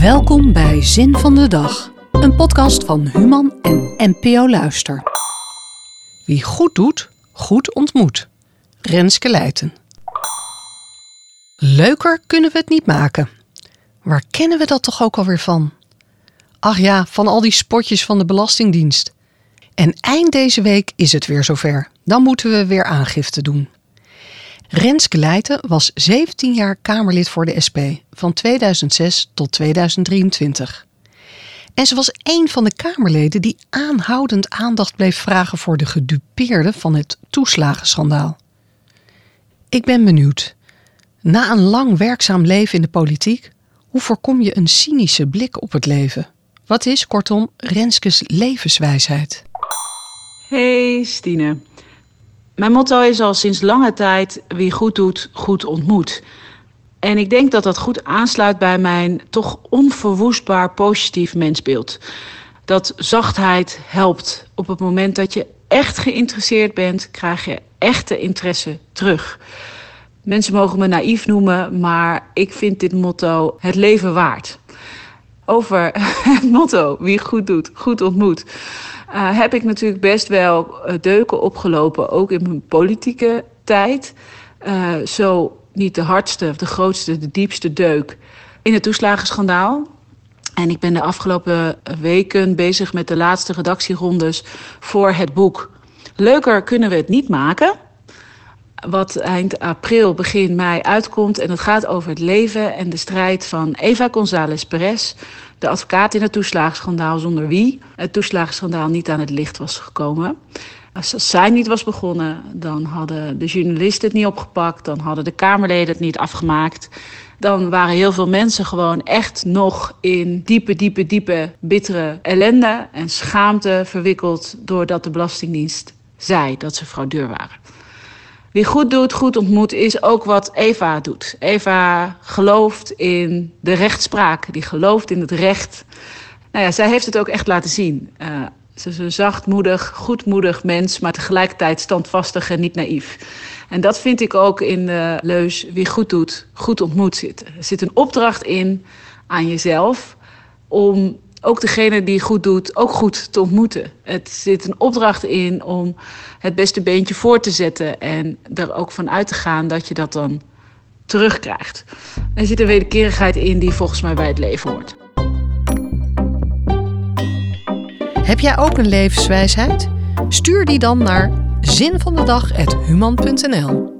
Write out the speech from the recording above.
Welkom bij Zin van de Dag, een podcast van Human en NPO Luister. Wie goed doet, goed ontmoet. Renske Leijten. Leuker kunnen we het niet maken. Waar kennen we dat toch ook alweer van? Ach ja, van al die spotjes van de Belastingdienst. En eind deze week is het weer zover. Dan moeten we weer aangifte doen. Renske Leijten was 17 jaar Kamerlid voor de SP, van 2006 tot 2023. En ze was een van de Kamerleden die aanhoudend aandacht bleef vragen voor de gedupeerden van het toeslagenschandaal. Ik ben benieuwd. Na een lang werkzaam leven in de politiek, hoe voorkom je een cynische blik op het leven? Wat is kortom Renskes levenswijsheid? Hey Stine. Mijn motto is al sinds lange tijd: wie goed doet, goed ontmoet. En ik denk dat dat goed aansluit bij mijn toch onverwoestbaar positief mensbeeld. Dat zachtheid helpt. Op het moment dat je echt geïnteresseerd bent, krijg je echte interesse terug. Mensen mogen me naïef noemen, maar ik vind dit motto het leven waard. Over het motto: wie goed doet, goed ontmoet. Uh, heb ik natuurlijk best wel uh, deuken opgelopen, ook in mijn politieke tijd. Uh, zo niet de hardste, de grootste, de diepste deuk in het toeslagenschandaal. En ik ben de afgelopen weken bezig met de laatste redactierondes voor het boek. Leuker kunnen we het niet maken. Wat eind april, begin mei uitkomt. En het gaat over het leven en de strijd van Eva González Perez. De advocaat in het toeslagenschandaal, zonder wie het toeslagenschandaal niet aan het licht was gekomen. Als zij niet was begonnen, dan hadden de journalisten het niet opgepakt, dan hadden de Kamerleden het niet afgemaakt. Dan waren heel veel mensen gewoon echt nog in diepe, diepe, diepe, bittere ellende en schaamte verwikkeld doordat de Belastingdienst zei dat ze fraudeur waren. Wie goed doet, goed ontmoet, is ook wat Eva doet. Eva gelooft in de rechtspraak, die gelooft in het recht. Nou ja, zij heeft het ook echt laten zien. Uh, ze is een zachtmoedig, goedmoedig mens, maar tegelijkertijd standvastig en niet naïef. En dat vind ik ook in de leus wie goed doet, goed ontmoet zitten. Er zit een opdracht in aan jezelf om ook degene die goed doet, ook goed te ontmoeten. Het zit een opdracht in om het beste beentje voor te zetten en er ook van uit te gaan dat je dat dan terugkrijgt. Er zit een wederkerigheid in die volgens mij bij het leven hoort. Heb jij ook een levenswijsheid? Stuur die dan naar zinvandedag.human.nl